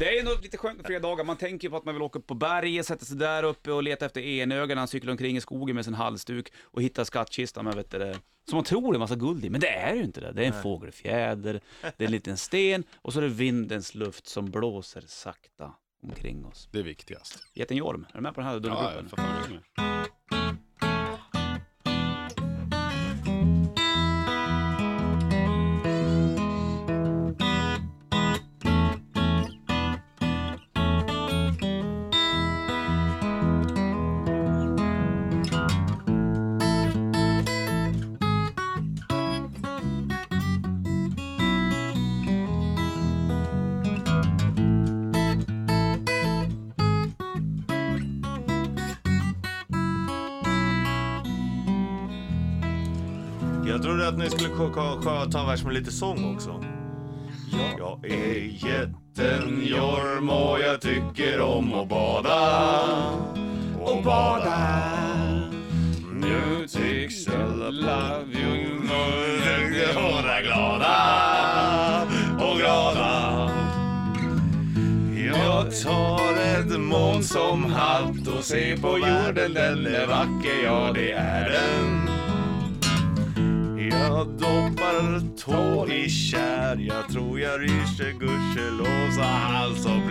Det är ju nog lite skönt med fredagar. Man tänker på att man vill åka upp på berget, sätta sig där uppe och leta efter enögon. Han cyklar omkring i skogen med sin halsduk och hittar skattkistan med, vet du, det, som man tror är en massa guld i. Men det är ju inte det. Det är en fågelfjäder, det är en liten sten och så är det vindens luft som blåser sakta omkring oss. Det är viktigast. Jätten Jorm, är du med på den här Ja, dubbelgruppen? för fan. Jag trodde att ni skulle ta en vers med lite sång också. Jag är jätten Jorm och jag tycker om att bada. Och bada. Nu tycks alla vi vara glada och glada. Jag tar ett moln som hatt och ser på jorden, den är vacker, ja det är den. Jag doppar tå i kär, jag tror jag ryser gudskelov så han som